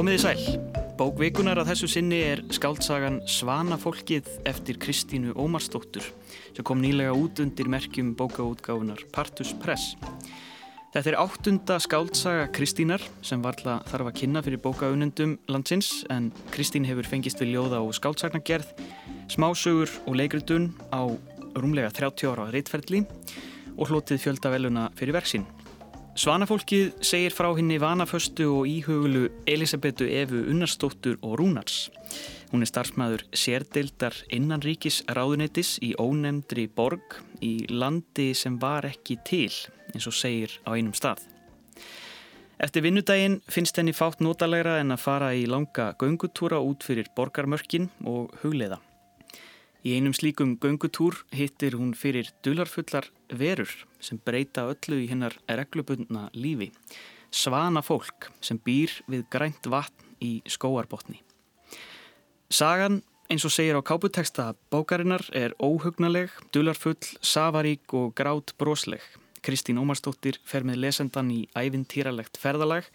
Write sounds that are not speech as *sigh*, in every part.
Komiði sæl. Bókvikunar að þessu sinni er skáldsagan Svanafólkið eftir Kristínu Ómarsdóttur sem kom nýlega út undir merkjum bókaútgáfunar Partus Press. Þetta er áttunda skáldsaga Kristínar sem varla þarf að kynna fyrir bókaunundum landsins en Kristín hefur fengist við ljóða og skáldsagnagerð, smásögur og leikritun á rúmlega 30 ára reitferðli og hlotið fjölda veluna fyrir verksinn. Svanafólkið segir frá henni vanaföstu og íhugulu Elisabetu Efu Unnarsdóttur og Rúnars. Hún er starfsmæður sérdeildar innanríkis ráðuneytis í ónemndri borg í landi sem var ekki til, eins og segir á einum stað. Eftir vinnudaginn finnst henni fátt notalegra en að fara í langa göngutúra út fyrir borgarmörkin og hugleiða. Í einum slíkum göngutúr hittir hún fyrir dularfullar verur sem breyta öllu í hennar reglubundna lífi. Svana fólk sem býr við grænt vatn í skóarbotni. Sagan, eins og segir á káputeksta bókarinnar, er óhugnaleg, dularfull, safarík og grátt brosleg. Kristín Ómarsdóttir fer með lesendan í ævintýralegt ferðalag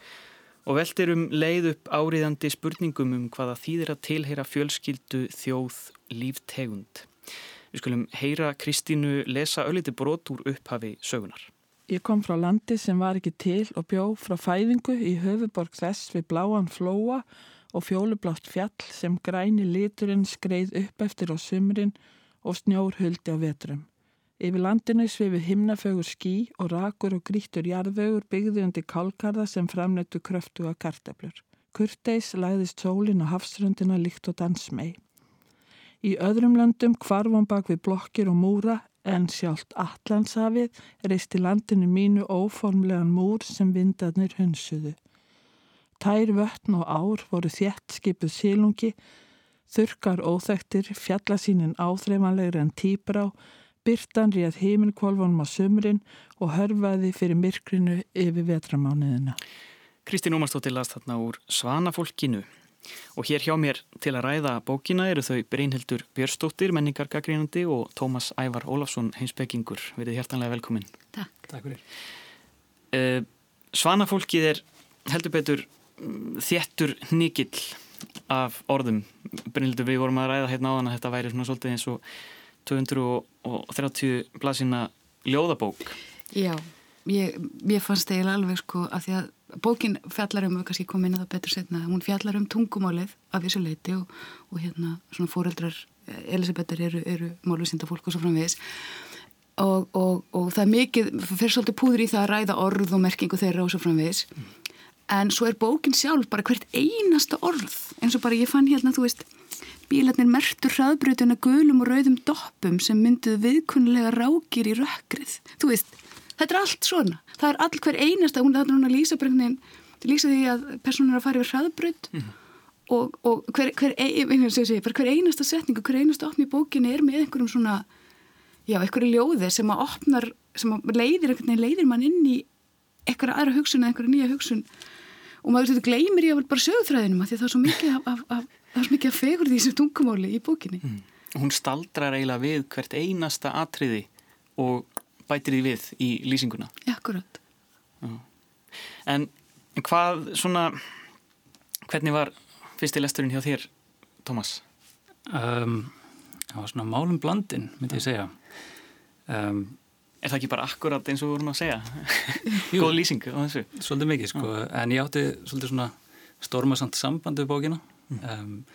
og veldir um leið upp áriðandi spurningum um hvaða þýðir að tilheyra fjölskyldu þjóð líftegund. Við skulum heyra Kristínu lesa ölliti brot úr upphafi sögunar. Ég kom frá landi sem var ekki til og bjó frá fæðingu í höfuborg þess við bláan flóa og fjólublátt fjall sem græni liturinn skreið upp eftir á sumrin og snjór huldi á vetrum. Yfir landinu svifi himnafögur skí og rakur og grítur jarðvögur byggði undir kálkarða sem framnötu kröftu að karteflur. Kurteis læðist sólin á hafsröndina líkt og dansmei. Í öðrum löndum kvarfum bak við blokkir og múra en sjálft Allandshafið reisti landinu mínu óformlegan múr sem vindarnir hunsuðu. Tær vötn og ár voru þjætt skipuð sílungi, þurkar óþektir, fjallasínin áþreifanlegri en tíbrá, Byrtan réð heiminkvolfunum á sömurinn og hörfaði fyrir myrkrinu yfir vetramániðina. Kristín Ómarsdóttir las þarna úr Svanafólkinu og hér hjá mér til að ræða bókina eru þau Brynhildur Björnsdóttir, menningargagrínandi og Tómas Ævar Ólafsson, heimsbyggingur. Verðið hjertanlega velkomin. Takk. Takk fyrir. Uh, Svanafólkið er heldur betur þjettur nikill af orðum. Brynhildur, við vorum að ræða hérna á þann að þetta væri svona svolítið eins og 230 blasina ljóðabók Já, ég, ég fannst eiginlega alveg sko að því að bókin fjallar um, við kannski komum inn að það betur setna, hún fjallar um tungumálið af þessu leiti og, og hérna svona fóreldrar Elisabetar eru, eru málusinda fólk og svo framvegis og, og, og það er mikið, fyrir svolítið púður í það að ræða orð og merkingu þeirra og svo framvegis mm. en svo er bókin sjálf bara hvert einasta orð eins og bara ég fann hérna, þú veist Bílarnir mertur hraðbrutuna gulum og rauðum doppum sem mynduð viðkunnulega rákir í rökkrið. Þú veist, þetta er allt svona. Það er all hver einasta, hún er lýsa bröngnin, lýsa því að personur er að fara yfir hraðbrut mm og, og hver, hver, ein, segi, hver einasta setning og hver einasta opn í bókinni er með einhverjum svona, já, einhverju ljóði sem að opnar, sem að leiðir, leiðir mann inn í einhverja aðra hugsun eða einhverja nýja hugsun og maður gleymir ég að bara sögþræðinum að því það er svo mikið af, af, af það er svo mikið að fegur því sem tungumáli í bókinni mm. Hún staldrar eiginlega við hvert einasta atriði og bætir því við í lýsinguna Já, akkurat Já. En hvað svona hvernig var fyrsti lesturinn hjá þér, Tómas? Um, það var svona málum blandin, myndi ég segja um, Er það ekki bara akkurat eins og við vorum að segja? *laughs* Góð lýsing á þessu? Svolítið mikið, sko, Já. en ég átti svolítið svona stormasamt sambandi við bókina. Um,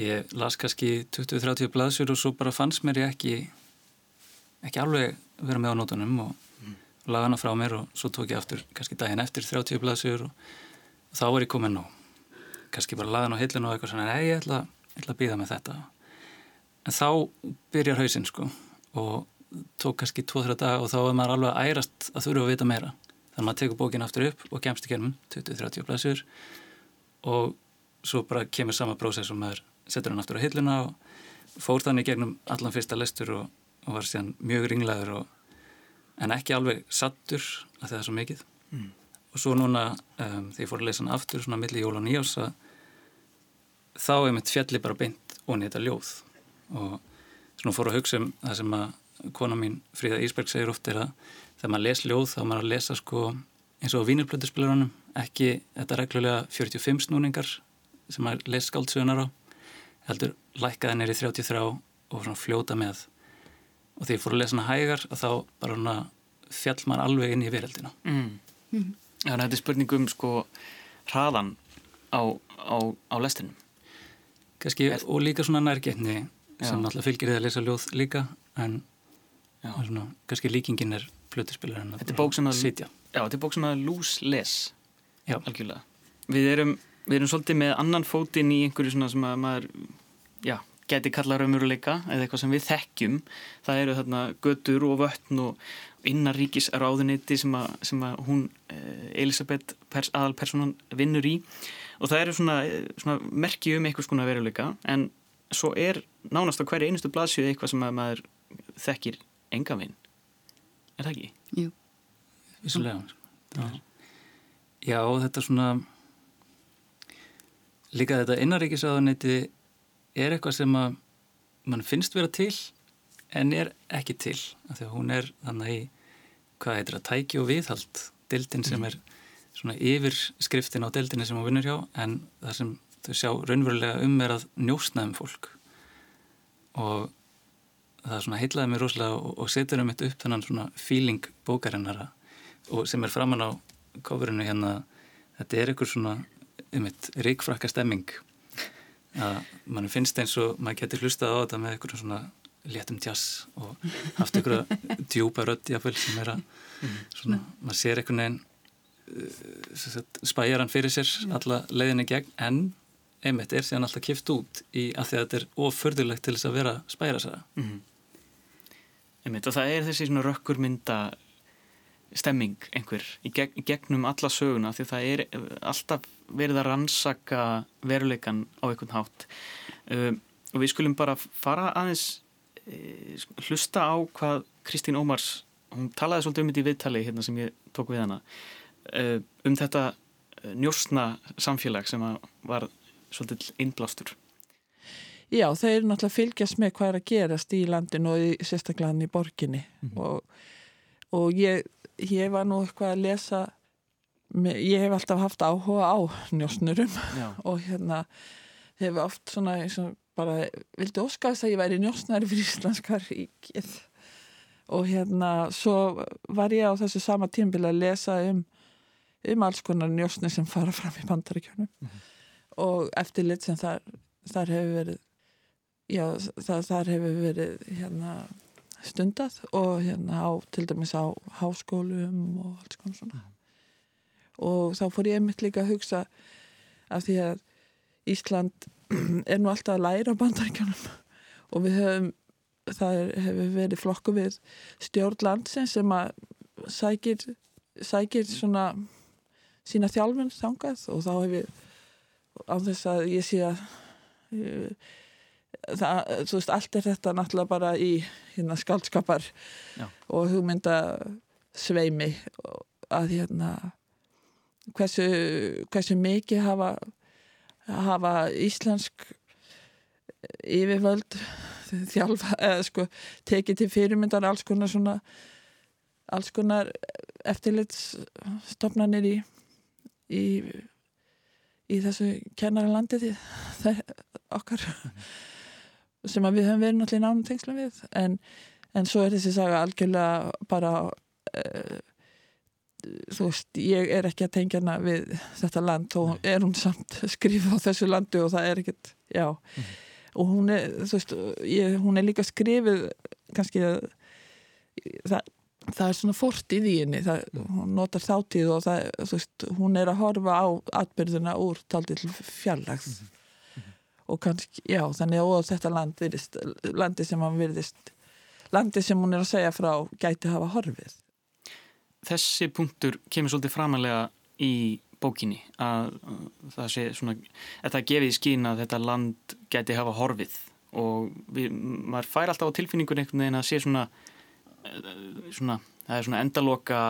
ég las kannski 20-30 blaðsjur og svo bara fannst mér ég ekki ekki alveg vera með á nótunum og mm. laga hana frá mér og svo tók ég aftur kannski daginn eftir 30 blaðsjur og, og þá var ég komin og kannski bara laga hana á hillinu og eitthvað svona nei ég ætla, ég ætla að býða með þetta en þá byrjar hausinn sko og tók kannski 2-3 dag og þá er maður alveg ærast að þurfa að vita meira þannig að maður tekur bókin aftur upp og kemst í kennum 20-30 blaðsjur og svo bara kemur sama prósess og maður setur hann aftur á hilluna og fór þannig gegnum allan fyrsta lestur og, og var síðan mjög ringlaður og, en ekki alveg sattur að það er svo mikið mm. og svo núna um, þegar ég fór að lesa hann aftur svona millir jól og nýjás að þá er mitt fjalli bara beint onni þetta ljóð og svona fór að hugsa um það sem að kona mín Fríða Ísberg segir oft er að þegar maður les ljóð þá maður að lesa sko eins og á vínirplötuspilurunum ekki þetta reglulega 45 snúningar sem að lesa skáldsögunar á heldur lækkaði neyri 33 og svona fljóta með. Og því ég fór að lesa hana hægar að þá bara hana fjall mann alveg inn í veröldina. Mm. Mm. Já, þetta er spurningum sko hraðan á, á, á lestinum. Kanski, er... og líka svona nærgetni sem náttúrulega fylgir því að lesa ljóð líka en svona, kannski líkingin er plötuspilur en að sitja. Já, þetta er bók sem að lús les algjörlega. Við erum, við erum svolítið með annan fótinn í einhverju svona sem að maður já, geti kalla raumuruleika eða eitthvað sem við þekkjum. Það eru þarna götur og vöttn og innaríkis ráðuniti sem að, sem að hún eh, Elisabeth pers, aðalpersonan vinnur í. Og það eru svona, svona merki um eitthvað skona veruleika. En svo er nánast á hverju einustu blaðsjöu eitthvað sem að maður þekkir enga vinn er það ekki? Jú. Vissulega Já. Já, þetta svona líka þetta innaríkisáðuniti er eitthvað sem að mann finnst vera til en er ekki til af því að hún er þannig í hvað heitir að tæki og viðhald dildin sem mhm. er svona yfir skriftin á dildinni sem hún vinnur hjá en það sem þau sjá raunverulega um er að njósna um fólk og það svona heitlaði mér rosalega og, og setur um þetta upp þannig svona feeling bókarinnara og sem er framann á kofurinu hérna þetta er einhver svona eitt ríkfrakka stemming. Að mann finnst eins og maður getur hlustað á þetta með einhverjum svona léttum jazz og haft einhverja *laughs* djúpa rödd jáfnveil sem er að svona, maður sér einhvern veginn uh, spæjar hann fyrir sér alla leiðinni gegn en einmitt er síðan alltaf kift út í að því að þetta er oförðulegt til þess að vera spæra sér mm -hmm. Einmitt og það er þessi svona rökkurmynda stemming einhver í, geg, í gegnum alla söguna því það er alltaf verið að rannsaka veruleikan á einhvern hátt. Um, og við skulum bara fara aðeins e, hlusta á hvað Kristín Ómars hún talaði svolítið um þetta í viðtali hérna sem ég tók við hana uh, um þetta njósna samfélag sem var svolítið innblástur. Já, þeir eru náttúrulega fylgjast með hvað er að gerast í landinu og í, sérstaklega í borginni. Mm -hmm. og, og ég, ég var nú eitthvað að lesa ég hef alltaf haft áhuga á njósnurum *laughs* og hérna hefur oft svona, svona bara vildi óskast að ég væri njósnari fyrir Íslandska ríkið. Og hérna svo var ég á þessu sama tímbili að lesa um um alls konar njósni sem fara fram í bandaríkjunum. Mm -hmm og eftirlit sem þar, þar hefur verið já, það, þar hefur verið hérna stundað og hérna á, til dæmis á háskólum og alls konar svona. Mm. Og þá fór ég mitt líka að hugsa af því að Ísland *clears throat* er nú alltaf að læra bandaríkjanum og við höfum það hefur verið flokku við stjórnlandsin sem að sækir sækir svona sína þjálfinn þangað og þá hefur á þess að ég sé að uh, það, þú veist, allt er þetta náttúrulega bara í hérna skaldskapar Já. og hugmynda sveimi að hérna hversu, hversu mikið hafa hafa íslensk yfirvöld þjálfa, eða sko tekið til fyrirmyndar alls konar svona alls konar eftirlitsstofnanir í í í þessu kennarlandi því það okkar sem við höfum verið náttúrulega í nánum tengslu við. En, en svo er þessi saga algjörlega bara uh, þú veist, ég er ekki að tengja hana við þetta land og er hún samt skrifið á þessu landu og það er ekkert, já. Mm. og hún er, þú veist, ég, hún er líka skrifið kannski að það það er svona fortið í henni það, hún notar þáttíð og það, veist, hún er að horfa á atbyrðuna úr taldið til fjallags mm -hmm. og kannski, já, þannig að þetta land virðist, landi sem hann virðist landi sem hún er að segja frá gæti hafa horfið Þessi punktur kemur svolítið framalega í bókinni að það sé svona, það gefið í skín að þetta land gæti hafa horfið. Og við, maður fær alltaf á tilfinningun einhvern veginn að sé svona svona, það er svona endaloka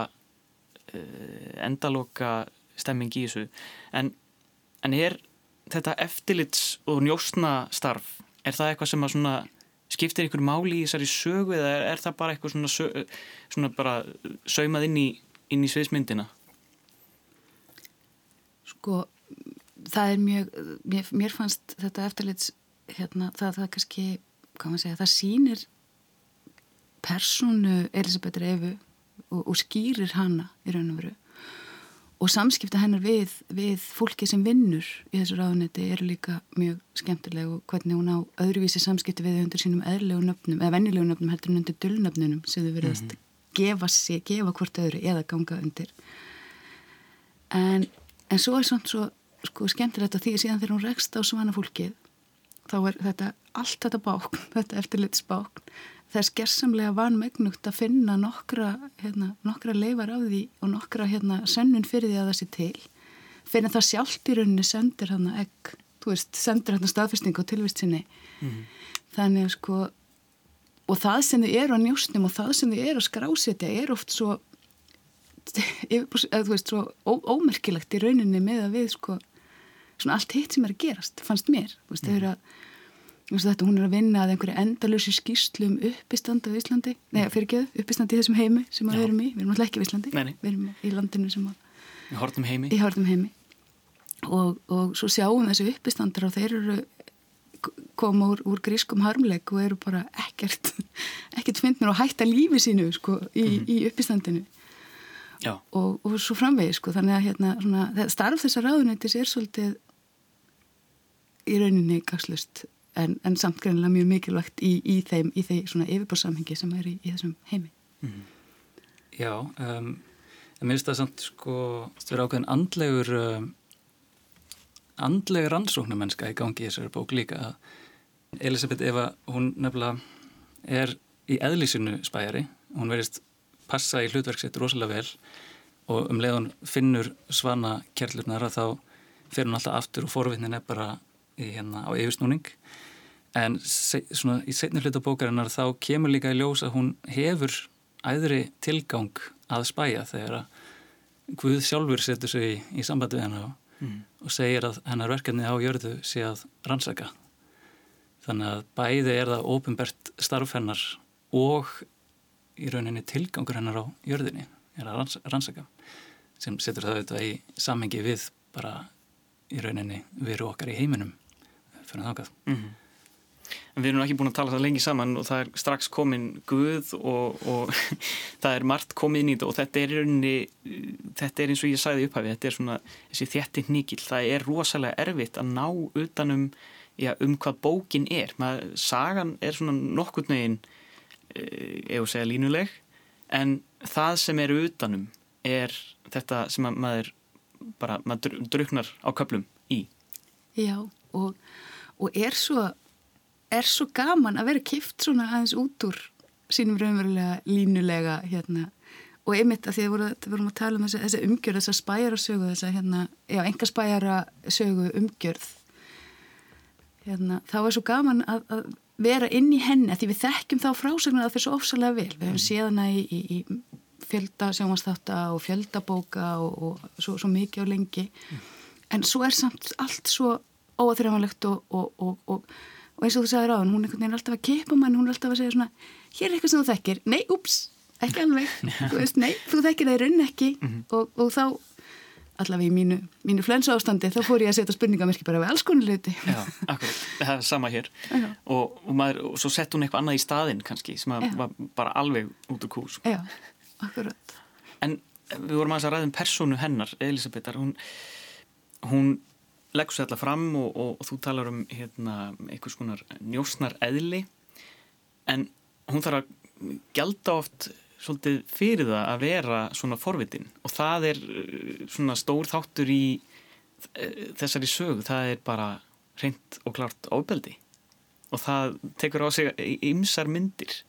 eh, endaloka stemming í þessu. En, en er þetta eftirlits og njósna starf er það eitthvað sem að svona skiptir einhver máli í þessari sögu eða er, er það bara eitthvað svona, sög, svona bara saumað inn í, inn í sviðsmyndina? sko það er mjög, mér, mér fannst þetta eftirlits, hérna, það, það kannski, hvað maður segja, það sýnir personu Elisabeth Refu og, og skýrir hana í raun og veru og samskipta hennar við, við fólki sem vinnur í þessu ráðunetti eru líka mjög skemmtileg og hvernig hún á öðruvísi samskipti við undir sínum eðlegu nöfnum eða vennilegu nöfnum heldur en undir dullnöfnunum sem þau verðast mm -hmm. gefa sig, gefa hvort öðru eða ganga undir en, en svo er svona svo sko, skemmtilegt að því síðan þegar hún rekst á svana fólkið þá er þetta allt þetta bákn, *laughs* þetta eftirlitsbákn það er skersamlega vanmegnugt að finna nokkra, hérna, nokkra leifar af því og nokkra hérna, sennun fyrir því að það sé til. Fyrir það sjálft í rauninni sendir hann að egg, veist, sendir hann staðfesting og tilvist sinni. Mm. þannig að sko og það sem þið eru á njóstnum og það sem þið eru að skrásetja er oft svo *laughs* eða veist, svo ó, ómerkilegt í rauninni með að við sko svona allt hitt sem er að gerast, fannst mér. Þú veist, þau eru að Þetta, hún er að vinna að einhverju endalösi skýrslu um uppistand á Íslandi. Nei, fyrirgeðu, uppistand í þessum heimi sem við erum í. Við erum alltaf ekki í Íslandi, nei, nei. við erum í landinu sem að í hortum heimi, í hortum heimi. Og, og svo sjáum þessu uppistandur og þeir eru koma úr, úr grískum harmleik og eru bara ekkert *laughs* ekkert finnir og hætta lífi sínu sko, í, mm -hmm. í uppistandinu. Og, og svo framvegi sko, þannig að hérna, svona, starf þessar ráðunættis er svolítið í rauninni gagslust en, en samt greinlega mjög mikilvægt í, í þeim, í þeim svona yfirbórsamhengi sem er í, í þessum heimi. Mm. Já, um, ég minnst það samt sko, það er ákveðin andlegur um, andlegur rannsóknumennska í gangi í þessari bók líka Elisabeth Eva, hún nefnilega er í eðlísinu spæjari, hún verist passa í hlutverksitt rosalega vel og um leiðun finnur svana kjærlurnar að þá fer hún alltaf aftur og forvinnin er bara í, hérna, á yfirsnúning. En svona, í setni hluta bókarinnar þá kemur líka í ljós að hún hefur æðri tilgang að spæja þegar að Guð sjálfur setur sig í, í sambandi við hennar mm. og segir að hennar verkefni á jörðu sé að rannsaka. Þannig að bæði er það ofinbert starf hennar og í rauninni tilgangur hennar á jörðinni er að ranns rannsaka sem setur það auðvitað í samhengi við bara í rauninni veru okkar í heiminum fyrir þákað mm -hmm. Við erum ekki búin að tala það lengi saman og það er strax komin Guð og, og *laughs* það er margt komið inn í þetta og þetta er, rauninni, þetta er eins og ég sagði upphafi, þetta er svona þessi þjætti nýkil, það er rosalega erfitt að ná utanum já, um hvað bókin er. Maður, sagan er svona nokkur nögin ef þú segja línuleg en það sem er utanum er þetta sem maður bara, maður druknar á köplum í. Já og og er svo, er svo gaman að vera kift svona aðeins út úr sínum raunverulega línulega hérna. Og einmitt að því að við vorum að tala um þessa, þessa umgjörð, þessa spæjara sögu þessa hérna, já, enga spæjara sögu umgjörð hérna, þá er svo gaman að, að vera inn í henni, því við þekkjum þá frásögnar að það fyrir svo ofsalega vel, við hefum séð hana í, í, í fjölda sjómanstátta og fjöldabóka og, og svo, svo mikið og lengi. Mm. en svo er samt allt svo óaþrjámanlegt og, og, og, og eins og þú sagði ráðan, hún er alltaf að keipa mann, hún er alltaf að segja svona hér er eitthvað sem þú þekkir, nei, ups, ekki alveg. *laughs* Þú veist, nei, þú þekkir það í raun ekki. Mm -hmm. og þá allavega í mínu, mínu flensu ástandi þá fór ég að setja spurningamerki bara við alls konar leiti Já, akkurat, það er sama hér. Og, og maður, og svo sett hún eitthvað annað í staðin kannski, sem var bara alveg út úr kús. Já, akkurat. En við vorum aðeins að ræða um personu hennar, Elisabethar hún, hún leggur sér alltaf fram og, og, og þú talar um hérna, einhvers konar njósnar eðli en hún þarf að gelda oft svolítið fyrir það að vera svona forvitin. Og það er uh, svona stór þáttur í uh, þessari sög, það er bara reynd og klart ábeldi og það tekur á sig ymsar myndir.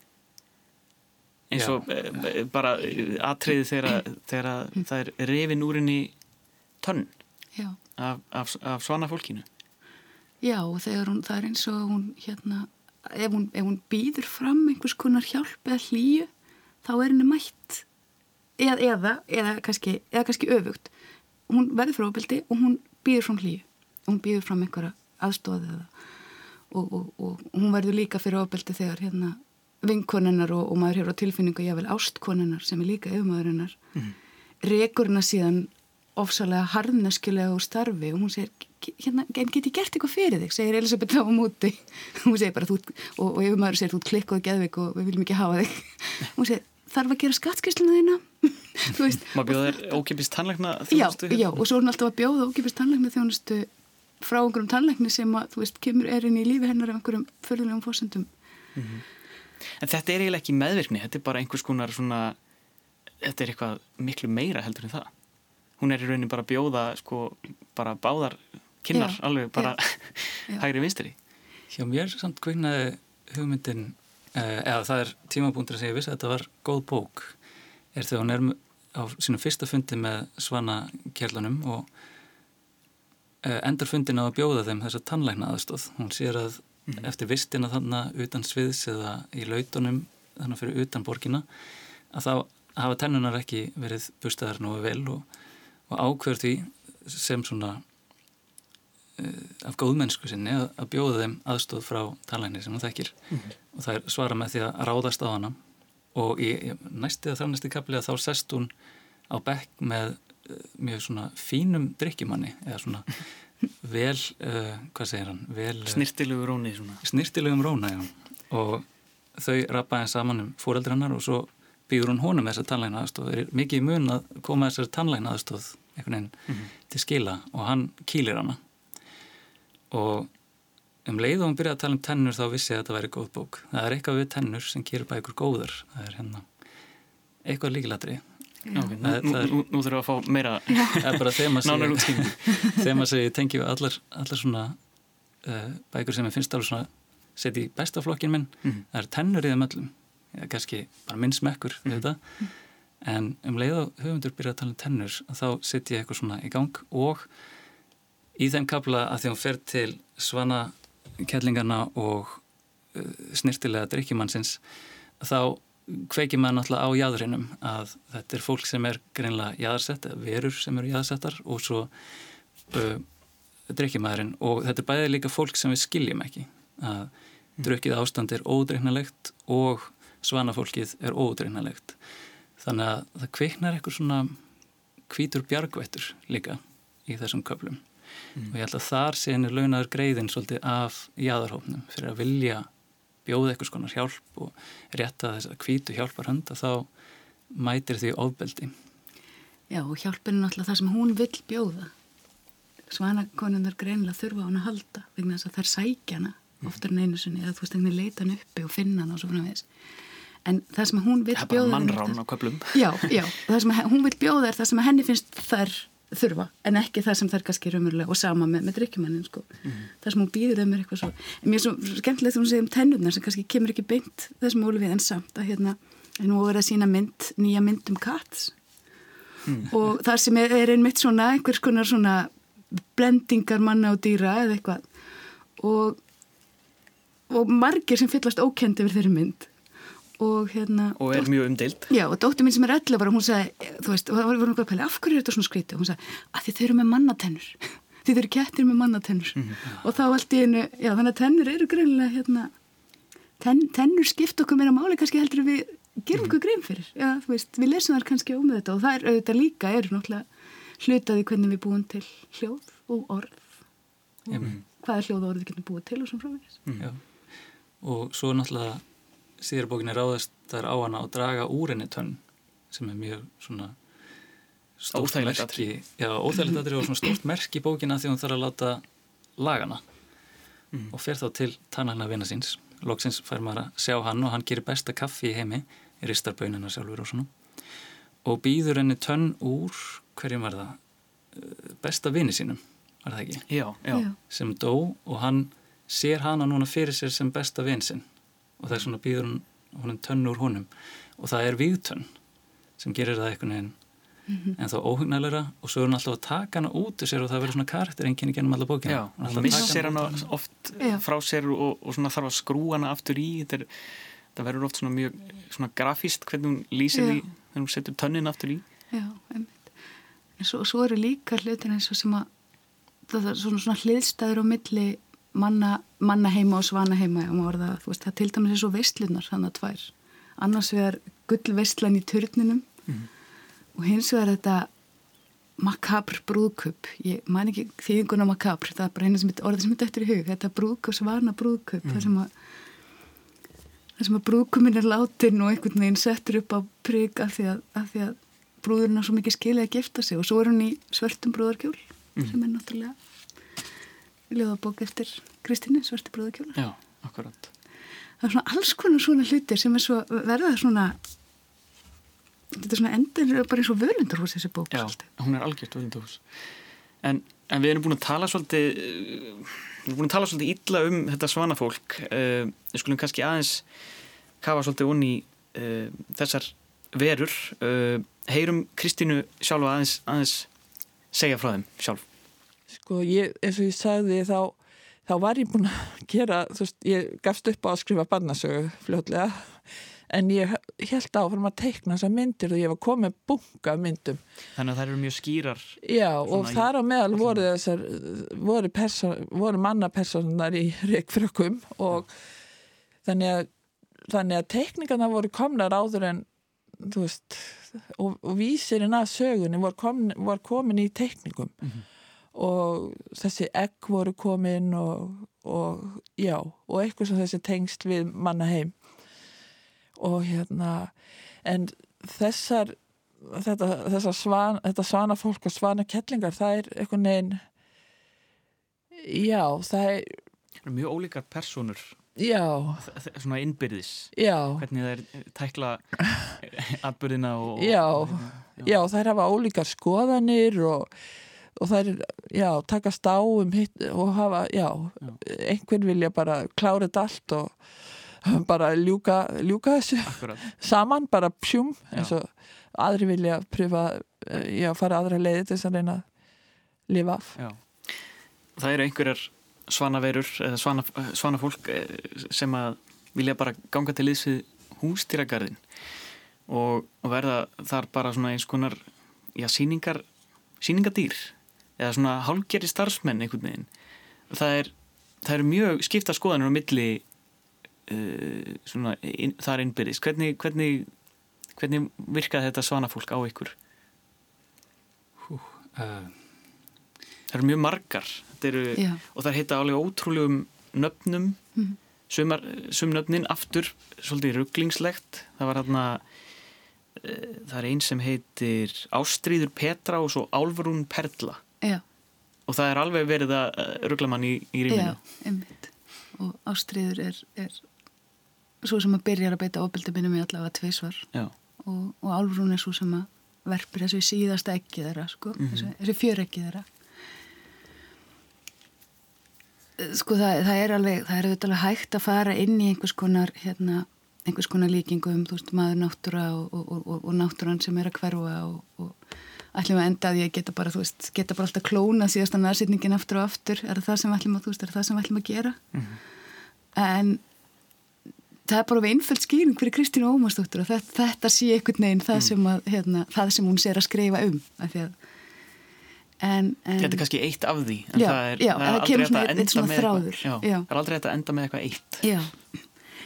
Eins og Já. Uh, bara atriði þegar, það er reyfin úr henni tönn. Já af, af, af svona fólkinu? Já, hún, það er eins og hún hérna, ef hún, ef hún býður fram einhvers konar hjálp eða hlýju þá er henni mætt. Eða, eða, eða kannski, eða kannski öfugt. Hún verður frá ábyldi og hún býður fram hlýju. Hún býður fram einhverja aðstofið og, og, og hún verður líka fyrir ábyldi þegar hérna vinkonennar og, og maður hefur á tilfinningu jável ástkonennar sem er líka yfirmaðurinnar mm. rekur hennar síðan ofsalega harðneskjulega úr starfi og hún segir, hérna, get ég gert eitthvað fyrir þig, segir Elisabeth á múti *laughs* hún segir bara, og, og ef maður segir þú klikk og geðvik og við viljum ekki hafa þig. *laughs* Hún segir, þarf að gera skattskýrsluna þína? *laughs* Maður bjóða þér ókipist tannleikna já, þjónustu já, og svo er hún alltaf að bjóða ókipist tannleikna þjónustu frá einhverjum tannleikni sem að, þú veist, kemur er inn í lífi hennar af einhverjum förðulegum fórsendum en þetta er eiginlega ekki meðvirkni þetta er bara einhvers konar svona þetta er eitthvað miklu meira heldur en það hún er í raunin bara að bjóða sko, bara báðar kinnar Já, alveg bara já. *laughs* hægri vinstri Hjá mér samt kviknaði hugmyndin eh, eða það er tímapunktur að segja viss að þetta var góð bók er þegar hún er á sínum fyrsta fundi með svana kjærlunum og eh, endar fundin á að bjóða þeim þessa tannlækna aðstóð. Hún sér að eftir vistina þarna utan sviðs eða í lautunum þannig fyrir utan borgina að þá hafa tennunar ekki verið bustaðar nú vel og, og ákveður því sem svona af góðmennsku sinni að, að bjóða þeim aðstóð frá talæni sem hún þekkir. Og það er svara með því að ráðast á hana. Og í, í næsti að þarnasti kapli að þá sest hún á bekk með uh, mjög svona fínum drikkimanni eða svona *laughs* vel, uh, hvað segir hann? Vel, uh, snirtilugur róni svona. snirtilegum róna já. og þau rappaði saman um fóreldrannar og svo býður hún honum þessar tannlægna aðstóð það er mikið í mun að koma þessar tannlægna aðstóð einhvern veginn til skila? Og hann kýlir hana. Og um leið og hún byrjaði að tala um tennur þá vissi ég að þetta væri góð bók. Það er eitthvað við tennur sem gerir bækur góðar. Það er hérna eitthvað líkilatri Já, ok, nú, nú, nú, nú þurfum við að fá meira *laughs* það er bara þema nánar sem útskýringu *laughs* þema sem ég tengi við allar, allar svona uh, bækur sem ég finnst alveg svona setja í bestaflokkin minn. Mhm. það er tennur í þeim öllum kannski bara minn smekkur við þetta. En um leið og höfundur byrja að tala um tennur þá setja ég eitthvað svona í gang og í þeim kapla að því hún fer til svana kellingarna og uh, snirtilega drikkjumannsins þá kveikir maður náttúrulega á jáðurinnum að þetta er fólk sem er greinlega jáðarsett eða verur sem eru jáðarsettar og svo uh, drikkjumæðurinn og þetta er bæðið líka fólk sem við skiljum ekki að drukkið ástand er ódreiknalegt og svanafólkið er ódreiknalegt þannig að það kveiknar eitthvað svona hvítur bjargvættur líka í þessum köflum. Og ég held að þar sé henni launaður greiðin svolítið af jáðarhófnum fyrir að vilja bjóða eitthvað skonar hjálp og rétta þess að hvítu hjálpar hönd að þá mætir því ofbeldi. Já, og hjálpin er náttúrulega það sem hún vill bjóða. Svanakonunar greinilega þurfa hann að halda vegna þess að þær sækja hana oftar en einu sinni eða þú veist, einhvern leita hann uppi og finna hann og svo frá þess. En það sem hún er bara bjóða... Já, já, það sem hún vill bjóða er það sem henni finnst þær þurfa en ekki það sem þær kannski raunverulega og sama með, með drikkjumannin sko. það sem hún býður þeim er eitthvað svo en mér er svo skemmtilegt þegar hún segir um tennurnar sem kannski kemur ekki beint þessum ólfið en samt að hérna, en nú er að sína mynd, nýja mynd um Katz og það sem er, er einmitt svona einhvers konar svona blendingar manna og dýra eða eitthvað. Og, og margir sem fyllast ókendi yfir þeirri mynd og hérna og er mjög umdeild Já, og dóttir mín sem er 11 ára, hún sagði, þú veist, og það var einhverja pæli, af hverju er þetta svona skrítið? Hún sagði, að því þau eru með mannatennur, *laughs* því þau eru kettir með mannatennur. Og þá allt í einu, já, þannig að tennur eru greinilega, hérna, ten, tennur skipta okkur meira máli, kannski heldur við gerum okkur grein fyrir. Já, þú veist, við lesum þar kannski um þetta og það er auðvitað líka, eru náttúrulega hlutaði hvernig við búum til hljóð og orð. Og hvað er hljóð og orð við getum búið til og svona frá Já. og svo náttúrulega síður bókinni ráðast þær á hana og draga úr henni tönn sem er mjög svona stórt merki. já, óþægilegt aðri og svona stórt merki í bókina því hún þarf að láta lagana og fer þá til tannagna vina síns. Loksins fær maður að sjá hann og hann gerir besta kaffi í heimi í ristarbönina sjálfur og svona og býður henni tönn úr hverjum var það? Eh, besta vini sínum, var það ekki? Já, já, Já. sem dó og hann sér hana núna fyrir sér sem besta vin sinn og þess vegna býður hún honum tönn úr honum og það er viðtönn sem gerir það einhvern veginn en þá óhugnælara og svo er hún alltaf að taka hana út úr sér og það verður svona karakter enginn í gennum alla bókina já. Hún missir hana út úr oft Já. frá sér og, og svona þarf að skrúa hana aftur í þetta, er, þetta verður oft svona mjög svona grafíst hvernig hún lýsir Já. því þegar hún setur tönnin aftur í Já, einmitt. En svo, svo eru líka hlutin eins og sem að það er svona, svona hliðstæður á milli manna, manna heima og svana heima það, þú veist, það til dæmis er svo veistlunar þannig að tvær. Annars vegar gullveistlan í turninum og hins vegar þetta makabr brúðkup ég man ekki þýðinguna makabr það er bara eina sem orðið sem er dættur í hug þetta brúðkup, svana brúðkup mm. það sem að það sem að brúðkumin er látin og einhvern veginn settur upp á prigg af af því að brúðurinn á svo mikið skilja að gifta sig og svo er hún í svörtum brúðarkjól mm. sem er náttúrulega ljóðabók eftir Kristíni, svörti brúðarkjól Já, akkurat. Það er svona alls konar svona hlutir sem er svo verða svona þetta er svona endur bara eins og völundarhús þessi bók Já, svolítið. hún er algjört völundarhús. En, en við erum búin að tala svolítið við erum búin að tala svolítið illa um þetta svanafólk. Uh, við skulum kannski aðeins kafa svolítið onni uh, þessar verur. Uh, heyrum Kristínu sjálfa aðeins, aðeins segja frá þeim sjálf Sko, ég, eins og ég sagði þá þá var ég búin að *laughs* gera, þú veist, ég gafst upp á að skrifa barnasögu fljóðlega en ég held áfram að teikna þessar myndir og ég var komið bunga myndum. Þannig að það eru mjög skýrar. Já og þar á meðal voru þessar, voru, voru mannapersonar í *laughs* reikfrökkum og þannig að, þannig að teikningarna voru komnar áður en, þú veist, og, og vísirinn að sögunni voru komin, voru komin í teikningum mm -hmm. Og þessi egg voru komin og, og já, og eitthvað sem þessi tengst við manna heim. Og hérna en þessar þetta, þessar svan, þetta svana fólk og svana kettlingar það er einhvern veginn já það er er mjög ólíkar personur Já. Svona innbyrðis. Já. Hvernig það er tækla atbyrðina og Já, og, já. já það er að hafa ólíkar skoðanir og, og það er, já, takast á um hitt og hafa, já, já. einhvern vilja bara klára þetta allt og bara ljúka, ljúka þessu Akkurat. saman, bara pjúm eins og aðri vilja pröfa eh, já, fara aðra leiði til þess að reyna að lifa af já. Það eru einhverjar svanaverur eða svana, svanafólk eh, sem að vilja bara ganga til við hústýragarðin og, verða þar bara svona eins konar já, síningar síningadýr eða svona hálgeri starfsmenn einhvern veginn það er, það er mjög skipta skoðanir á milli uh, svona, in, þar innbyrðis hvernig, hvernig, hvernig virkaði þetta svanafólk á ykkur? Hú, uh. Það eru mjög margar eru, og það heita alveg ótrúlegum nöfnum mm. sumar, sumnöfnin aftur svolítið rugglingslegt það var hérna það er einn sem heitir Ástríður Petra og svo Álvarún Perla Já. og það er alveg verið að ruggla mann í, í rýminu Já, einmitt. Og Ástríður er, er svo sem að byrja að beita ofbildabinu með allavega tvísvar og, og Álfrún er svo sem að verpir þessu síðasta ekki þeirra sko, mm -hmm. þessu, fjör ekki þeirra. Sko það, það er alveg það er auðvitað hægt að fara inn í einhvers konar hérna, einhvers konar líkingum þú veist maður náttúra og, og, og náttúran sem er að hverfa og ætlum að enda að ég geta bara, þú veist, geta bara alltaf klóna síðast að nærsittningin aftur og aftur? Er það sem ætlum að, þú veist, er það sem ætlum að gera? Mm -hmm. en það er bara við einföld skýring fyrir Kristínu Ómarsdóttur og þetta, þetta sé einhvern veginn það, mm. sem að, hérna, það sem hún sér að skrifa um að að, en, en, Þetta er kannski eitt af því en já, það er, já, það er aldrei að enda með eitthvað. já, það er aldrei að enda með eitthvað eitt. Já,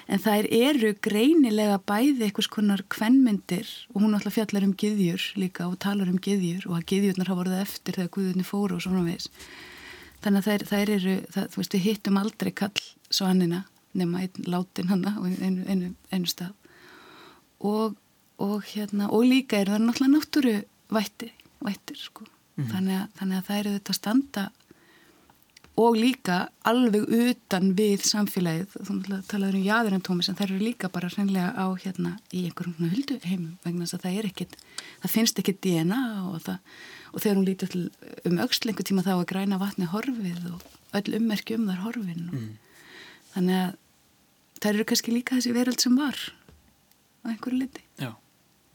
en það eru greinilega bæði einhvers konar kvennmyndir og hún alltaf fjallar um giðjur líka og talar um giðjur og að giðjurnar hafa voruð eftir þegar guðunni fóru og svona veist þannig að þær eru, það, þú veist, við hittum aldrei kall svanina nema einn látin hanna á einu, einu, einu stað og, og, hérna, og líka er það náttúrulega náttúru vættir, sko. mm -hmm. þannig, að, þannig að það eru þetta standa og líka alveg utan við samfélagið. Þú talaður um jáðurintómi sem þær eru líka bara hreinlega á hérna í einhverjum huldu heimum vegna þess að það er ekkit það finnst ekkit DNA og, það, og þegar hún lítið um aukslengu tíma þá er græna vatni horfið og öll ummerki um þar horfin. Mm. Þannig að það eru kannski líka þessi veröld sem var á einhverju liti Já,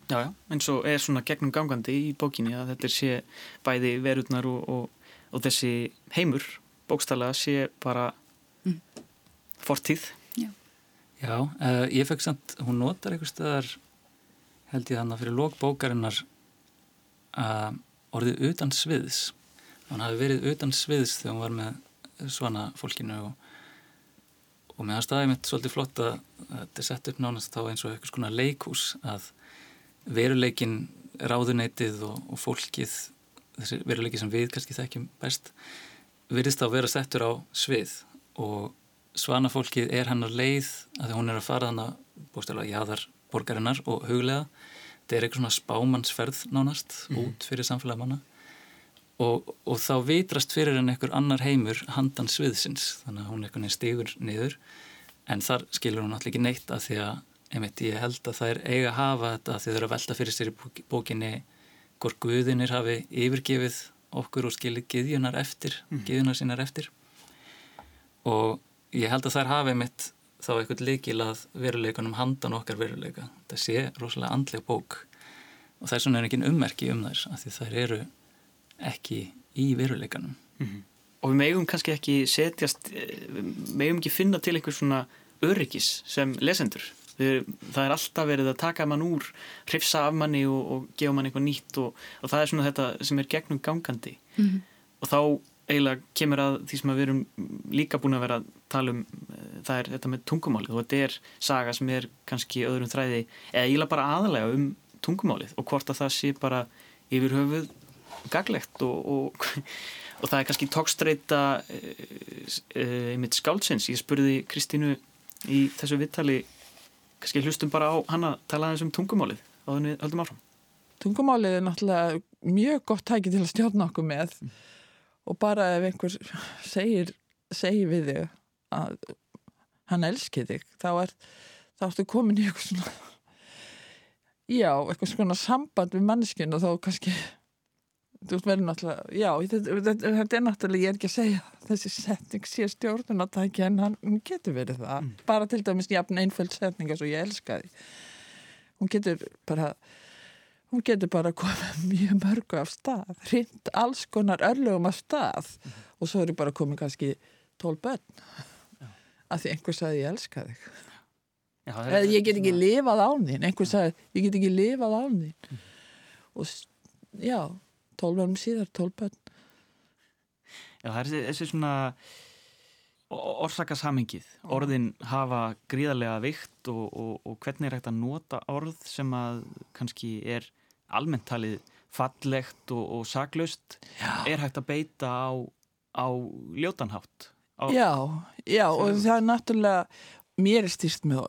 já, já, eins og er svona gegnum gangandi í bókinni að þetta sé bæði veröldnar og, og, og þessi heimur bókstælega sé bara mm. fortíð. Já, já uh, ég fekk samt, hún notar einhver staðar held ég þannig að fyrir lókbókarinnar að uh, orðið utan sviðs. Hann hafi verið utan sviðs þegar hún var með svona fólkinu og og meðan staðið mitt svolítið flott að þetta er sett upp nánast þá eins og eitthvað svona leikús að veruleikin ráðuneytið og, og fólkið þessi veruleiki sem við kannski þekkjum best virðist þá vera settur á svið og svanafólkið er hann að leið að því hún er að fara hann að bústæðlega jáðar borgarinnar og huglega. Þetta er eitthvað svona spámannsferð nánast mm. út fyrir samfélag manna. Og, og þá vitrast fyrir henn einhver annar heimur handan sviðsins þannig að hún veginn stigur niður. En þar skilur hún allir ekki neitt að því að einmitt, ég held að það er eiga að hafa þetta því þau eru að velta fyrir sér í bókinni hvort guðinir hafi yfirgefið okkur og skilið giðjunar eftir, mm. giðjunar sínar eftir og ég held að þær hafi einmitt þá eitthvað leikil að veruleikunum handan okkar veruleika. Það sé rosalega andleg bók og það er svona ekki ummerki um þess að því þær eru ekki í veruleikanum. Mm -hmm. Og við megum kannski ekki setjast, eh, við megum ekki finna til einhver svona öryggis sem lesendur það er alltaf verið að taka mann úr hrifsa af manni og, og gefa mann eitthvað nýtt og, og það er svona þetta sem er gegnum gangandi mm -hmm. og þá eiginlega kemur að því sem að við erum líka búin að vera að tala um eh, það er þetta með tungumálið og þetta er saga sem er kannski öðrum þræði eða eiginlega bara aðalega um tungumálið og hvort að það sé bara yfir höfuð gaglegt og, og *laughs* það er kannski tókstreita e, e, einmitt skálsins, ég spurði Kristínu í þessu vittali kannski hlustum bara á hana talaðins um tungumálið á þenni höldum áfram. Tungumálið er náttúrulega mjög gott tæki til að stjórna okkur með mm. og bara ef einhver segir, segir við þig að hann elskir þig þá er þá ertu komin í eitthvað svona já, eitthvað svona samband við manneskinu og þá kannski þú veist verður náttúrulega, já, þetta, þetta, þetta er náttúrulega, ég er ekki að segja þessi setning sé stjórnunatæki en hann getur verið það, mm. bara til dæmis jafn einföld setning eins og ég elska því hún getur bara hún getur bara komið *laughs* mjög mörgu af stað, hrind alls konar örlugum af stað mm. og svo er ég bara komið kannski tól bönn ja. að því einhver sagði ég elska þig já, eða ég get ekki lifað á þín einhver sagði ég get ekki lifað á þín mm. og já tólvarum síðar, tólbönn Já, það er þessi svona orsakasamingið, orðin hafa gríðarlega vikt og, og, og hvernig er hægt að nota orð sem að kannski er almennt talið fallegt og, og saklaust? Er hægt að beita á, á ljótanhátt? Á Já, já og það er náttúrulega mér er stýrt með,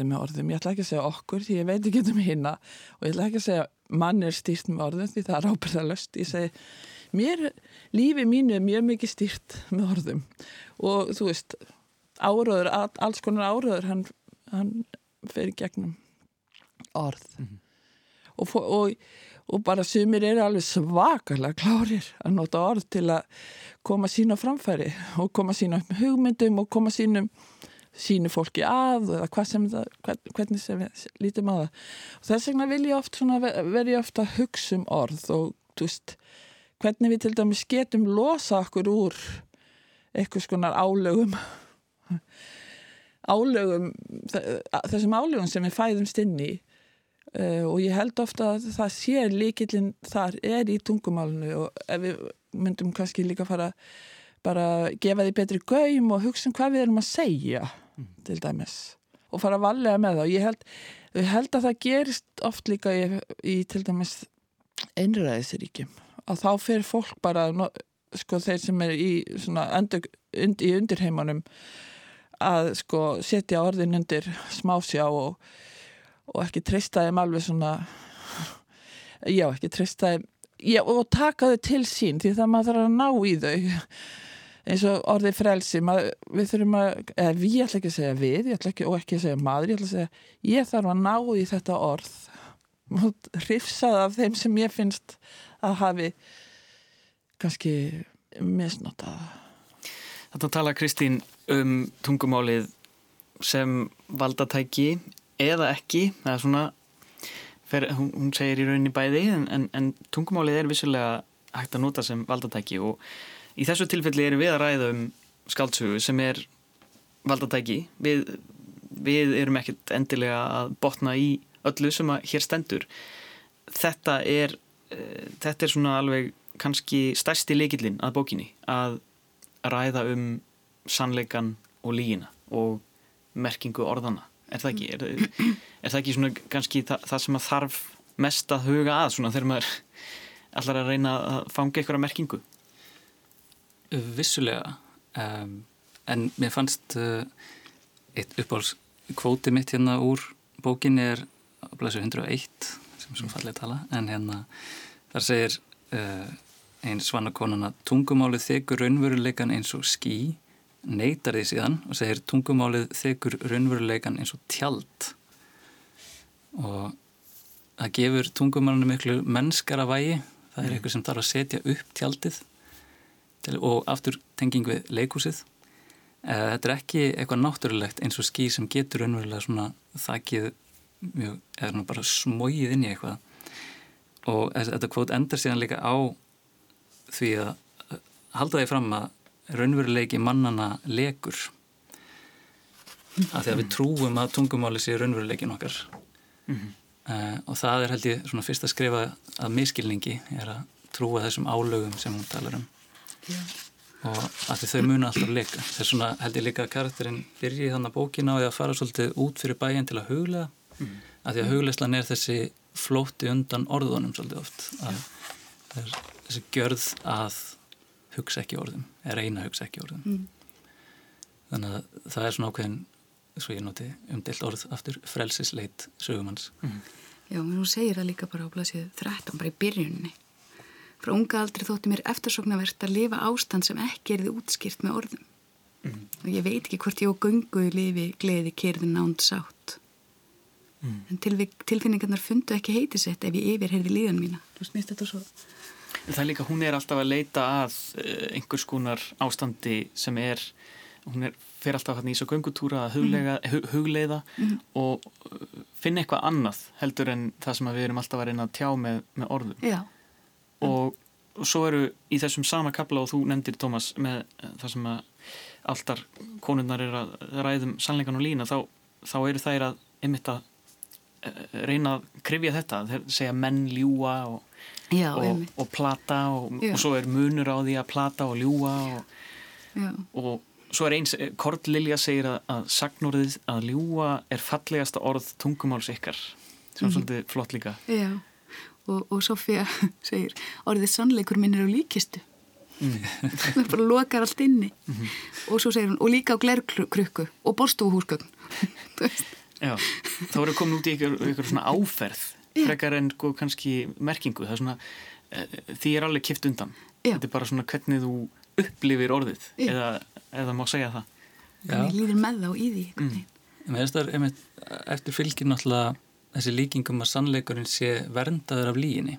með orðum, ég ætla ekki að segja okkur því ég veit ekki um hérna og ég ætla ekki að segja mann er stýrt með orðum því það er ábyrðalöst ég segi, mér, lífi mínu er mjög mikið stýrt með orðum. Og þú veist áraður, alls konar áraður hann, hann fer í gegnum orð. Mm -hmm. og, og, og bara sumir eru alveg svakalega klárir að nota orð til að koma sína framfæri og koma sína hugmyndum og koma sínum sínu fólki að eða sem það, hvernig sem við lítum á það. Og þess vegna vil ég oft verði ofta að hugsa um orð og veist, hvernig við til dæmis getum losa okkur úr eitthvað skonar álögum álögum þessum álögum sem við fæðumst inn í uh, og ég held ofta að það sé líkillin þar er í tungumálunu og ef við myndum kannski líka fara bara gefa því betri gaum og hugsa um hvað við erum að segja mm. til dæmis og fara að valega með það og ég held, ég held að það gerist oft líka í, í til dæmis einræðisríkjum að þá fer fólk bara sko þeir sem er í endur, und, í undirheimanum að sko setja orðin undir smásjá og, og ekki treysta þeim alveg svona já ekki treysta þeim já, og taka þau til sín því það maður þarf að ná í þau eins og orðið frelsi maður, við þurfum að, eða við ég ætla ekki að segja við ekki, og ekki að segja maður, ég ætla að segja ég þarf að ná í þetta orð hrifsað af þeim sem ég finnst að hafi kannski misnotað. Þetta tala Kristín um tungumálið sem valdatæki eða ekki, það er svona fer, hún, hún segir í rauninni bæði en, en, en tungumálið er vissulega hægt að nota sem valdatæki og Í þessu tilfelli erum við að ræða um skáldsögu sem er valdatæki. Við, við erum ekkert endilega að botna í öllu sem að hér stendur. Þetta er, uh, þetta er svona alveg kannski stærsti leikillin að bókinni að ræða um sannleikan og lígina og merkingu orðana. Er það ekki? Er, er það ekki svona kannski það, það sem að þarf mest að huga að svona þegar maður allar að reyna að fanga einhverja merkingu? Vissulega um, en mér fannst uh, eitt uppáhalds kvóti mitt hérna úr bókinni er blæsur 101 sem er svo fallið tala en hérna þar segir uh, einn svanakonuna tungumálið þekur raunveruleikan eins og skí neytar því síðan og segir tungumálið þekur raunveruleikan eins og tjald. Og það gefur tungumálinu miklu mennskara vægi það er eitthvað sem þarf að setja upp tjaldið og aftur tenging við leikúsið þetta er ekki eitthvað náttúrulegt eins og ský sem getur raunverulega svona þakkið mjög, eða bara smóið inn í eitthvað. Og þetta kvót endar síðan líka á því að halda því fram að raunveruleiki mannana legur af því að við trúum að tungumáli sé raunveruleikin okkar. Mm -hmm. uh, og það er held ég svona fyrst að skrifa að miskilningi er að trúa þessum álögum sem hún talar um Já. og að þau muna alltaf leika. Þess svona held ég líka að karakterinn byrji þannig að bókina á því að fara svolítið út fyrir bæin til að huglega mm að því að hugleislan er þessi flóti undan orðunum svolítið oft. Að þessi gjörð að hugsa ekki orðum, er eina að hugsa ekki orðum mm. þannig að það er svona ákveðin svo ég noti umdelt orð aftur frelsisleit sögumanns. Mm. Já, mér hún segir það líka bara á blæsið 13, bara í byrjunni frá unga aldrei þótti mér eftirsoknavert að lifa ástand sem ekki er þið útskýrt með orðum mm. og ég veit ekki hvort ég og gungu lifi gleði kyrði nánd sátt mm. en tilfinningarnar fundu ekki heiti sett ef ég yfir heyrði líðan mína þú snýst þetta svo Það er líka, hún er alltaf að leita að eh, einhvers konar ástandi sem er, hún er, fer alltaf hann í svo göngutúra að huglega, mm. hugleiða mm. og eh, finna eitthvað annað heldur en það sem við erum alltaf að reyna að tjá með, með orðum. Já. Og, svo eru í þessum sama kapla og þú nefndir, Tómas, með það sem að alltar konunnar er að ræðum sannleikan og lína, þá, þá eru þær að einmitt að eh, reyna að krifja þetta, þeir segja menn ljúa og Já, og, og plata og, og svo er munur á því að plata og ljúa og, og svo er eins Kort Lilja segir að, að sagnorðið að ljúa er fallegasta orð tungumáls ykkar sem mm. svolítið flott líka. Já, og Sofía *laughs* segir orðið sannleikur minn er á líkistu. Mm. það bara lokar allt inni. Mm -hmm. og svo segir hún og líka á glerkrukku og borstúhúsgögn *laughs* Já, þá er það komin út í ykkur, ykkur svona áferð frekar en sko, kannski merkingu. Það er svona, uh, því er alveg kipt undan. Já. þetta er bara svona hvernig þú upplifir orðið eða, eða má segja það. Hvernig líður með þá í því mm. er, eftir fylgir náttúrulega þessi líkingum að sannleikurinn sé verndaður af líginni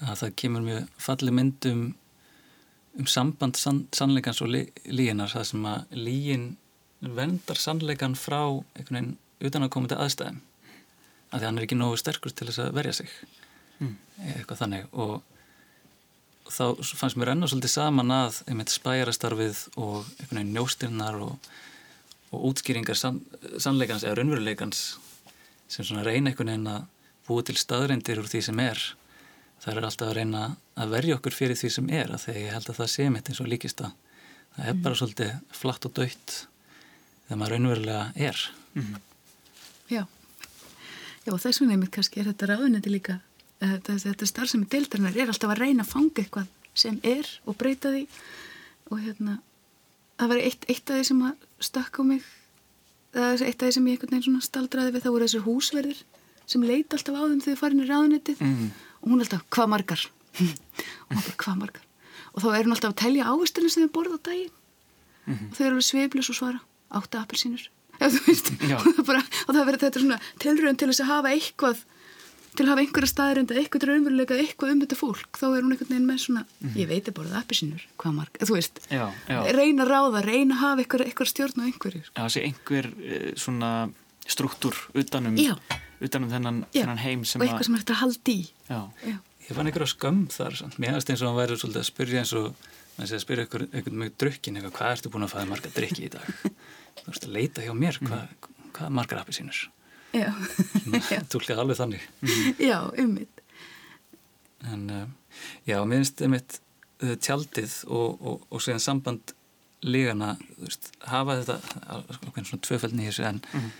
að það kemur mjög falli myndum um samband sann, sannleikans og lí, líginar það sem að lígin verndar sannleikan frá einhvern veginn utan að koma til aðstæðum að því hann er ekki nógu sterkur til þess að verja sig mm. eitthvað þannig og þá fannst mér enná svolítið saman að einmitt spærastarfið og einhvern veginn njóstirnar og, og útskýringar sann, sannleikans eða raunveruleikans sem svona reyna einhvern veginn að búa til staðreindir úr því sem er. Það er alltaf að reyna að verja okkur fyrir því sem er að þegar ég held að það sé mitt eins og líkist að það er mm. bara svolítið flatt og dött þegar maður raunverulega er. Mm. Já. Já, þess vegna einmitt kannski er þetta ráðunetti líka, þetta, þetta starfsemi deildarinnar er alltaf að reyna að fanga eitthvað sem er og breyta því. Og hérna, það var eitt, eitt af því sem að stakk á mig, það var eitt af því sem ég einhvern veginn svona staldraði við, þá voru þessir húsverðir sem leita alltaf á þeim þegar þið farin í ráðunettið mm. og hún alltaf, hvað margar? *laughs* og hún bara, hvað margar? Og þá er hún alltaf að telja ávistunum sem þið borða á daginn mm -hmm. og þau eru alveg sveiflis og svara, átta appelsínur *laughs* *laughs* og, það verður þetta svona tilröðin til þess að hafa eitthvað til að hafa einhverja staðrind eða eitthvað raunveruleika eitthvað um þetta fólk, þá er hún einhvern veginn með svona mm. ég veit bara það appi sínur, hvað marg þú veist, já, já. reyna að ráða reyna að hafa eitthvað, eitthvað stjórn á einhverjir Já, það sé einhver uh, svona struktúr utanum utanum þennan, þennan heim og eitthvað sem er þetta hald í. Ég fann einhverja skömm þar, mér finnst eins og hann væri svolítið að spyrja eins og að spyrja einhvern með drukkin, hvað ertu búin að faða marga drikki í dag? *laughs* Þú veist að leita hjá mér hvað, hvað margar appi sínur *laughs* tólkið *laughs* alveg þannig mm. já, ummitt en uh, já, mér finnst ummitt uh, tjaldið og, og, og séðan samband lígana, þú veist, hafa þetta svona tvöfældni þessu en mm.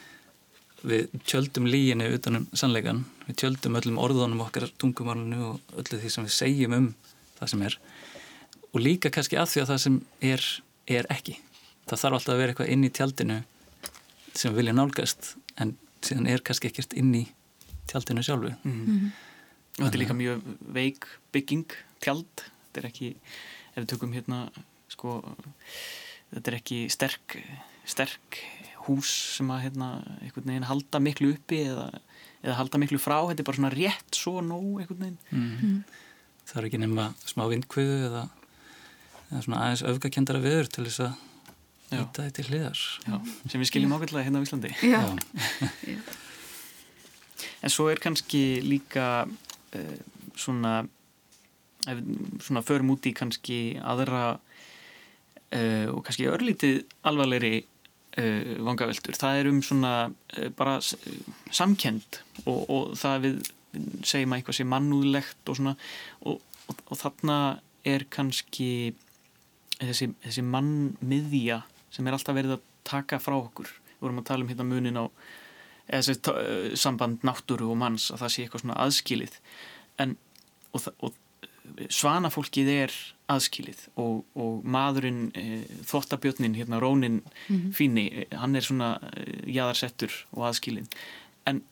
við tjöldum líginni utanum sannleikan, við tjöldum öllum orðunum okkar tungumálunu og öllu því sem við segjum um það sem er og líka kannski að því að það sem er, er ekki. Það þarf alltaf að vera eitthvað inn í tjaldinu sem við vilja nálgast en síðan er kannski ekkert inn í tjaldinu sjálfu. Mm -hmm. Og þetta er líka mjög veik bygging, tjald, þetta er ekki, ef við tökum hérna, sko, þetta er ekki sterk, sterk hús sem að hérna, einhvern veginn halda miklu uppi eða, eða halda miklu frá þetta er bara svona rétt svo nóg einhvern veginn mm. Mm. Það er ekki nema smá vindkviðu eða, eða svona aðeins öfgakendara viður til þess að hýtta þetta í hliðar Já, sem við skiljum ákveðlega hérna á Íslandi Já. Já. En svo er kannski líka uh, svona ef, svona förum út í kannski aðra uh, og kannski örlítið alvarleiri uh, vangaveltur. Það er um svona uh, bara samkend og, og það við, við segjum að eitthvað sé mannúðlegt og svona og, og, og þarna er kannski þessi, þessi mannmiðja sem er alltaf verið að taka frá okkur. Við vorum að tala um hérna munin á þessi uh, samband náttúru og manns að það sé eitthvað svona aðskilið en og svanafólkið er aðskilið og, og maðurinn e, þvottabjötnin, hérna Rónin mm -hmm. Fíni, hann er svona e, jæðarsettur og aðskilin en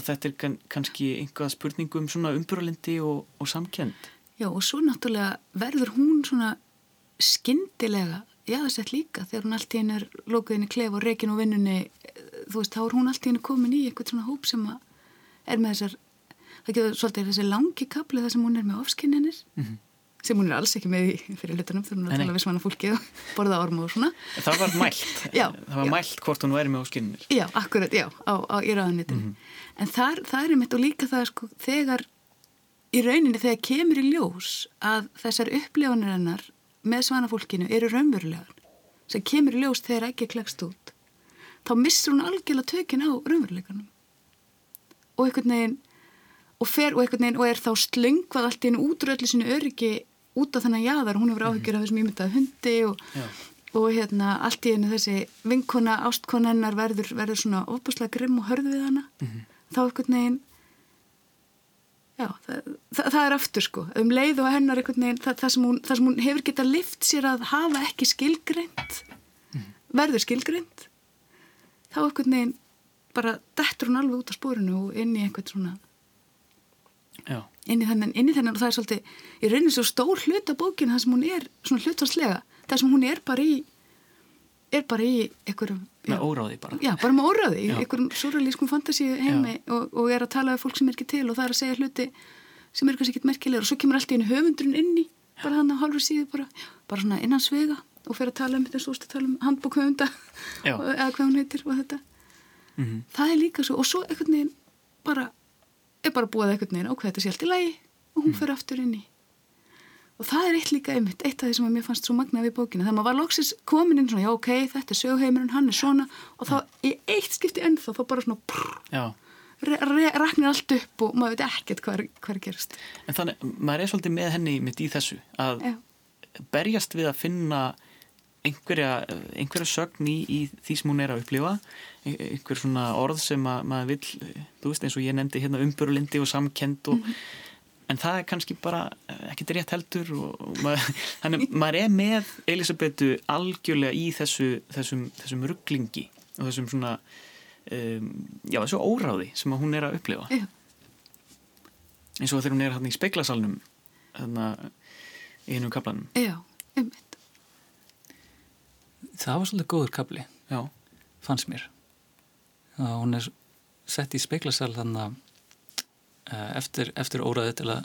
þetta er kann, kannski einhvað spurningum um svona umbúralindi og, og samkend Já og svo náttúrulega verður hún svona skindilega jæðarsett líka þegar hún allt í henn er lókuðinni klef og reikin og vinnunni þú veist, þá er hún allt í henn komin í eitthvað svona hóp sem er með þessar það getur svolítið þessi langi kapli þar sem hún er með ofskinninir mm -hmm. sem hún er alls ekki með í fyrir hlutunum þegar hún er að tala við svona fólki og borða ormu og svona Það var mælt, já, það var já. mælt hvort hún væri með ofskinninir Já, akkurat, já, á, á í ráðanitinu mm -hmm. en þar, það er mitt og líka það sko, þegar í rauninni þegar kemur í ljós að þessar upplifanir hennar með svanafólkinu eru raunverulegar sem kemur í ljós þegar ekki klekst út þá missur hún algjörlega tökin á raunveruleikanum. Og einhvern veginn og fer og einhvern veginn og er þá slöngvað allt í hennu útröldu sinu öryggi út af þennan jaðar, hún hefur áhyggjur af þessum ímyndaði hundi og, og hérna allt í hennu þessi vinkona, ástkona hennar verður, verður svona óbúslega grimm og hörð við hana. Mm -hmm. þá einhvern veginn já, það, það, það er aftur sko. Um leið og hennar einhvern veginn það, það sem, hún, sem hún hefur getað lift sér að hafa ekki skilgreint mm verður skilgreint þá einhvern veginn bara dettur hún alveg út af spórinu og inn í einhvern svona inn í þennan, inn í þennan og það er svolítið, ég reynir svo stór hlut af bókinu það sem hún er svona hlutvarslega það sem hún er bara í er bara í einhverjum með óráði bara. Já, bara með óráði, í einhverjum surrealískum fantasi heimi og, og er að tala af fólk sem er ekki til og það er að segja hluti sem er kannski ekkit merkilegur og svo kemur alltaf einu höfundurinn inn í bara hann á halvur síðu bara, bara svona innan svega og fer að tala um þetta svo að tala um handbók höfunda *laughs* eða hvað hún heitir og þetta. Mm -hmm. það er líka svo og svo einhvern veginn bara er bara búið eitthvað neina og hvað þetta sé allt í lagi og hún mm. fyrir aftur inn í og það er eitt líka einmitt, eitt af því sem að mér fannst svo magnað við bókina, þegar maður var loksins komin inn svona, já ok, þetta er sögheimurinn, hann er svona og þá í eitt skipti ennþá þá bara svona prr, raknir allt upp og maður veit ekkert hvað er, hvað er gerast. En þannig, maður er svolítið með henni mitt í þessu að já. berjast við að finna einhverja, einhverja sögn í, í því sem hún er að upplifa. Einhver svona orð sem að, maður vil þú veist eins og ég nefndi hérna umbörulindi og samkend og, mm -hmm. En það er kannski bara ekkert rétt heldur og, og maður, *laughs* þannig maður er með Elisabetu algjörlega í þessu þessum, þessum rugglingi og þessum svona um, já þessu óráði sem hún er að upplifa yeah. eins og þegar hún er hann í speiklasalnum þannig að í hennum kaplanum Já, ummitt það var svolítið góður kapli Já. fannst mér það, hún er sett í speiklasal þannig að eh, eftir, eftir óraði til að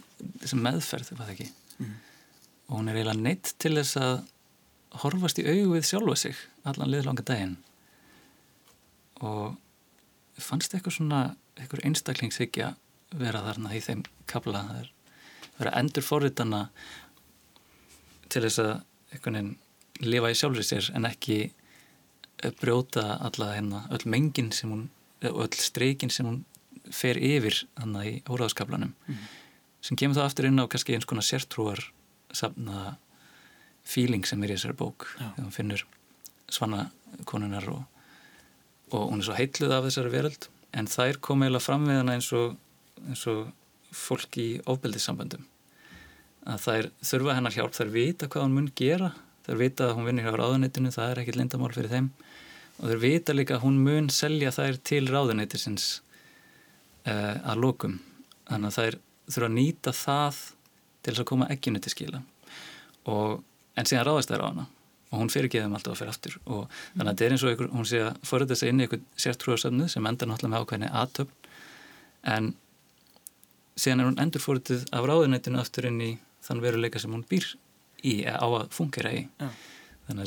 meðferð mm. og hún er eiginlega neitt til þess að horfast í augu við sjálfa sig allan liðlanga daginn. Og fannst eitthvað svona eitthvað einstaklingshyggja vera þarna í þeim kapla það er vera endur forritana til þess að einhvern veginn lifa í sjálfur sér en ekki eh, brjóta alla hérna öll mengin sem hún og öll streikin sem hún fer yfir þannig í óráðskaplanum mm -hmm. sem kemur þá aftur inn á kannski eins konar sértrúar safna feeling sem er í þessari bók þegar hún finnur svana konunar og, og hún er svo heitluð af þessari veröld. En þær kom eiginlega fram við hana eins og, eins og fólk í ofbeldissamböndum. Að þær þurfa hennar hjálp, þær vita hvað hún mun gera þær vita að hún vinnir hjá ráðunitinu það er ekkit lindamál fyrir þeim. Og þær vita líka að hún mun selja þær til ráðunitisins að lókum þannig að þær þurfa að nýta það til þess að koma ekkinu til skila. Og, en síðan ráðast þær á hana. Og hún fyrir ekki þeim alltaf að fyrir aftur. Og mm. þannig að þetta er eins og einhver, hún sé að forða þess að inn í einhvern sértrúarsöfnu sem enda náttúrulega með ákveðinni aðtöfn en síðan er hún endur fórðið af ráðunættinu aftur inn í þann veruleika sem hún býr í á að fungera í. Já.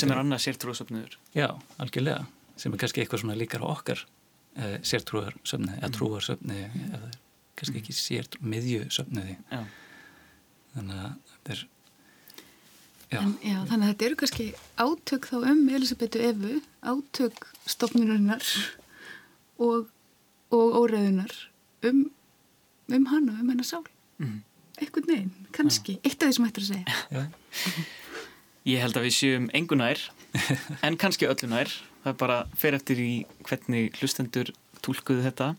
sem er annað sértrúarsöfnuður. Já, algjörlega, sem er kannski eitthvað svona líkar á okkar eh, sértrúarsöfni eða Mm. trúarsöfni eða kannski ekki sért miðjusöfniði Já. þannig að þetta er Já. En, já, þannig að þetta eru kannski átök þá um Elisabetu Evu, átök stofnunarinnar og, og óreðunar um, um hana, um hennar sál. Mhm. Eitthvað neginn, kannski. Eitt af því sem hættir að segja. Já. Ég held að við séum engu nær en kannski öllu nær það er bara fer eftir í hvernig hlustendur tólkuðu þetta.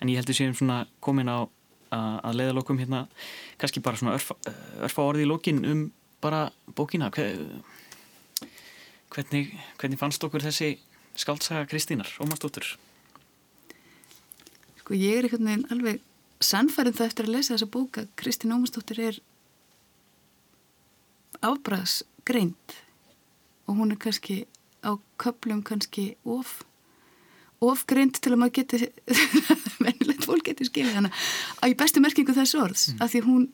En ég held að við séum svona komin á að að leiðalokum hérna. Kannski bara svona örfa, örfa orði í lokin um bara bókina. Hver, hvernig, hvernig fannst okkur þessi skaldsaga Kristínar, Ómarsdóttur? Sko ég er einhvern veginn alveg sannfærið það eftir að lesa þessa bóka. Kristín Ómarsdóttir er afbræðsgreind og hún er kannski á köplum kannski of ofgreind til að maður geti *laughs* mennilegt fólk geti skilja hana að í bestu merkingu þessu orðs mm. af því hún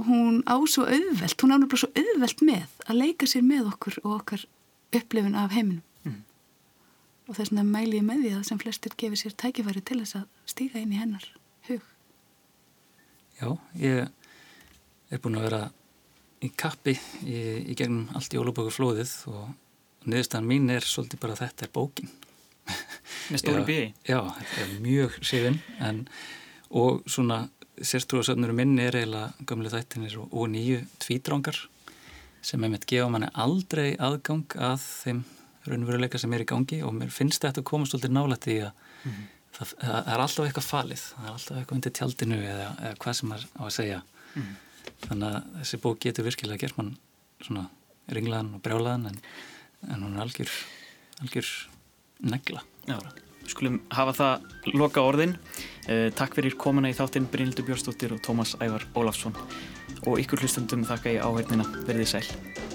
hún á svo auðvelt, hún ánur bara svo auðvelt með að leika sér með okkur og okkar upplifin af heiminum Mm. og þess vegna mæli ég með því að sem flestir gefið sér tækifæri til þess að stíga inn í hennar hug. Já, ég er búin að vera í kappi í, í gegnum allt jólabóku flóðið og niðurstaðan mín er svolítið bara að þetta er bókin. með stóri bíði Já, þetta er mjög sifin en og svona sérstrúasöfnur minn er eiginlega gamlu þættinir og, og nýju tvítrangar sem er með að gefa manni aldrei aðgang að þeim raunveruleika sem er í gangi og mér finnst þetta að koma svolítið nálætt í að Mhm. það, það er alltaf eitthvað falið, það er alltaf eitthvað undir tjaldinu eða, eða hvað sem er á að segja Mhm. þannig að þessi bók getur virkilega gert mann svona ringlaðan og brjálaðan en, en hún er algjör algjör negla. Já, við skulum hafa það loka orðin. Uh, Takk fyrir komuna í þáttinn Brynildur Björnsdóttir og Tómas Ævar Ólafsson. Og ykkur hlustundum þakka ég áhengina verðið sæl